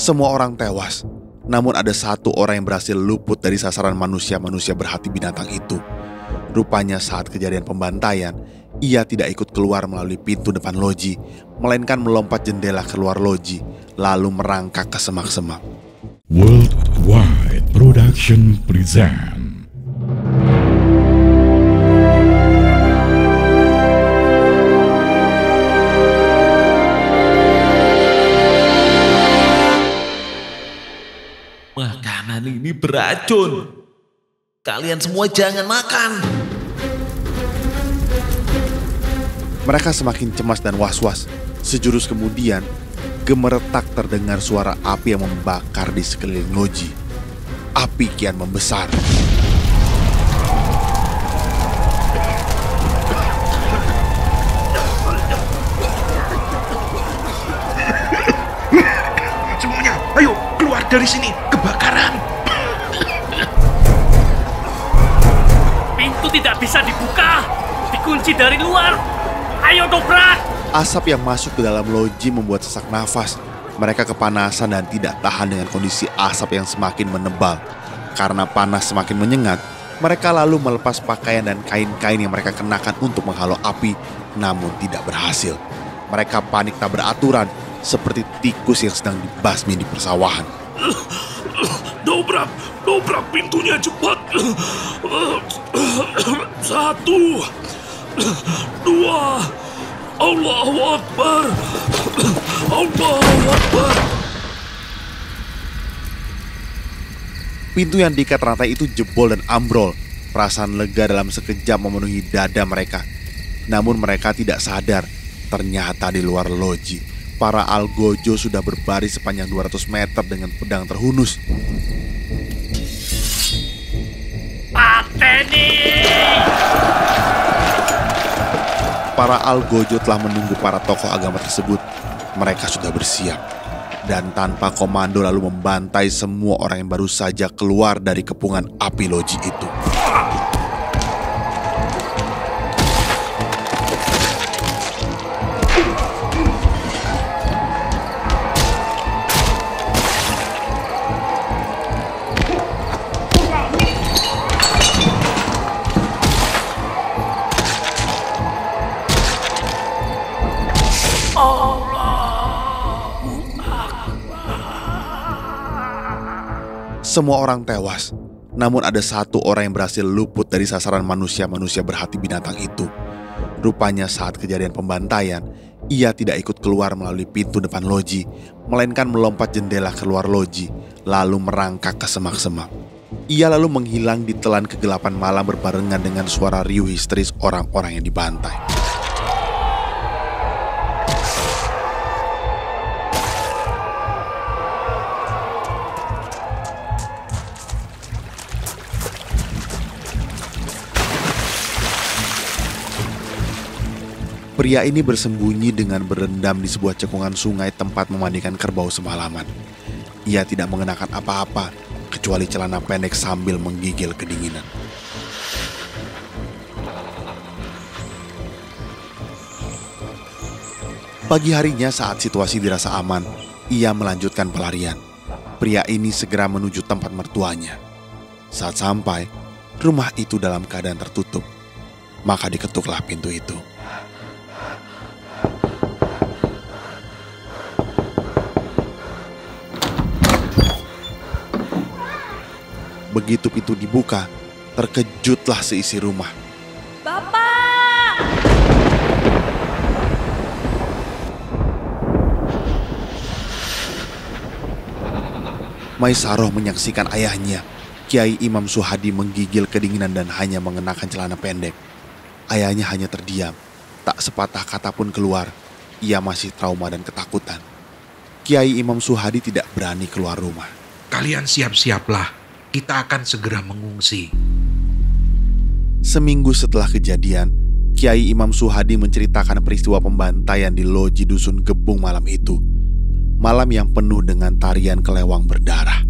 Semua orang tewas, namun ada satu orang yang berhasil luput dari sasaran manusia-manusia berhati binatang itu. Rupanya saat kejadian pembantaian, ia tidak ikut keluar melalui pintu depan loji, melainkan melompat jendela keluar loji, lalu merangkak ke semak-semak. Worldwide Production present beracun. Kalian semua jangan makan. Mereka semakin cemas dan was-was. Sejurus kemudian, gemeretak terdengar suara api yang membakar di sekeliling loji. Api kian membesar. Semuanya, ayo keluar dari sini. Kebakaran. Bisa dibuka. Dikunci dari luar. Ayo dobrak. Asap yang masuk ke dalam loji membuat sesak nafas. Mereka kepanasan dan tidak tahan dengan kondisi asap yang semakin menebal. Karena panas semakin menyengat, mereka lalu melepas pakaian dan kain-kain yang mereka kenakan untuk menghalau api, namun tidak berhasil. Mereka panik tak beraturan, seperti tikus yang sedang dibasmi di persawahan. Dobrak, dobrak pintunya cepat. Satu, dua, Allahu Akbar. Allahu Akbar. Pintu yang diikat rantai itu jebol dan ambrol. Perasaan lega dalam sekejap memenuhi dada mereka. Namun mereka tidak sadar, ternyata di luar loji, para algojo sudah berbaris sepanjang 200 meter dengan pedang terhunus. Para algojo telah menunggu para tokoh agama tersebut. Mereka sudah bersiap. Dan tanpa komando lalu membantai semua orang yang baru saja keluar dari kepungan api loji itu. Semua orang tewas, namun ada satu orang yang berhasil luput dari sasaran manusia-manusia berhati binatang itu. Rupanya saat kejadian pembantaian, ia tidak ikut keluar melalui pintu depan loji, melainkan melompat jendela keluar loji, lalu merangkak ke semak-semak. Ia lalu menghilang di telan kegelapan malam berbarengan dengan suara riuh histeris orang-orang yang dibantai. Pria ini bersembunyi dengan berendam di sebuah cekungan sungai tempat memandikan kerbau semalaman. Ia tidak mengenakan apa-apa kecuali celana pendek sambil menggigil kedinginan. Pagi harinya saat situasi dirasa aman, ia melanjutkan pelarian. Pria ini segera menuju tempat mertuanya. Saat sampai, rumah itu dalam keadaan tertutup. Maka diketuklah pintu itu. Begitu pintu dibuka, terkejutlah seisi rumah. Bapak! Maisaroh menyaksikan ayahnya, Kiai Imam Suhadi menggigil kedinginan dan hanya mengenakan celana pendek. Ayahnya hanya terdiam, tak sepatah kata pun keluar. Ia masih trauma dan ketakutan. Kiai Imam Suhadi tidak berani keluar rumah. Kalian siap-siaplah. Kita akan segera mengungsi. Seminggu setelah kejadian, Kiai Imam Suhadi menceritakan peristiwa pembantaian di loji dusun Gebung malam itu. Malam yang penuh dengan tarian kelewang berdarah.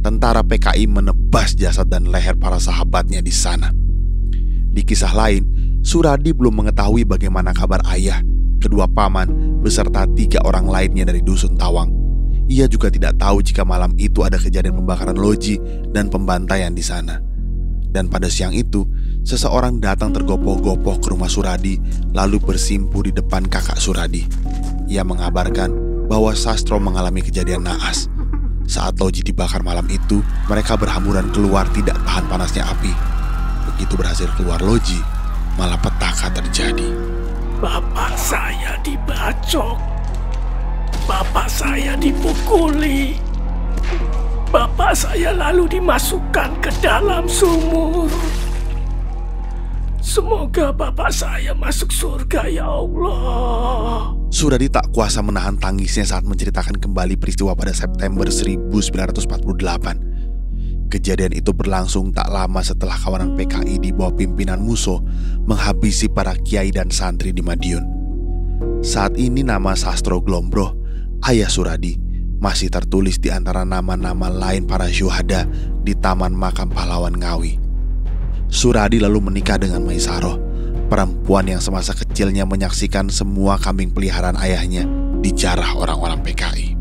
Tentara PKI menebas jasad dan leher para sahabatnya di sana. Di kisah lain, Suradi belum mengetahui bagaimana kabar ayah, kedua paman, beserta tiga orang lainnya dari dusun Tawang. Ia juga tidak tahu jika malam itu ada kejadian pembakaran loji dan pembantaian di sana. Dan pada siang itu, seseorang datang tergopoh-gopoh ke rumah Suradi lalu bersimpu di depan kakak Suradi. Ia mengabarkan bahwa Sastro mengalami kejadian naas. Saat loji dibakar malam itu, mereka berhamburan keluar tidak tahan panasnya api. Begitu berhasil keluar loji, malah petaka terjadi. Bapak saya dibacok. Bapak saya dipukuli. Bapak saya lalu dimasukkan ke dalam sumur. Semoga bapak saya masuk surga ya Allah. Suradi tak kuasa menahan tangisnya saat menceritakan kembali peristiwa pada September 1948. Kejadian itu berlangsung tak lama setelah kawanan PKI di bawah pimpinan Muso menghabisi para kiai dan santri di Madiun. Saat ini nama Sastro Glombroh, ayah Suradi, masih tertulis di antara nama-nama lain para syuhada di Taman Makam Pahlawan Ngawi. Suradi lalu menikah dengan Maisaroh, perempuan yang semasa kecilnya menyaksikan semua kambing peliharaan ayahnya dijarah orang-orang PKI.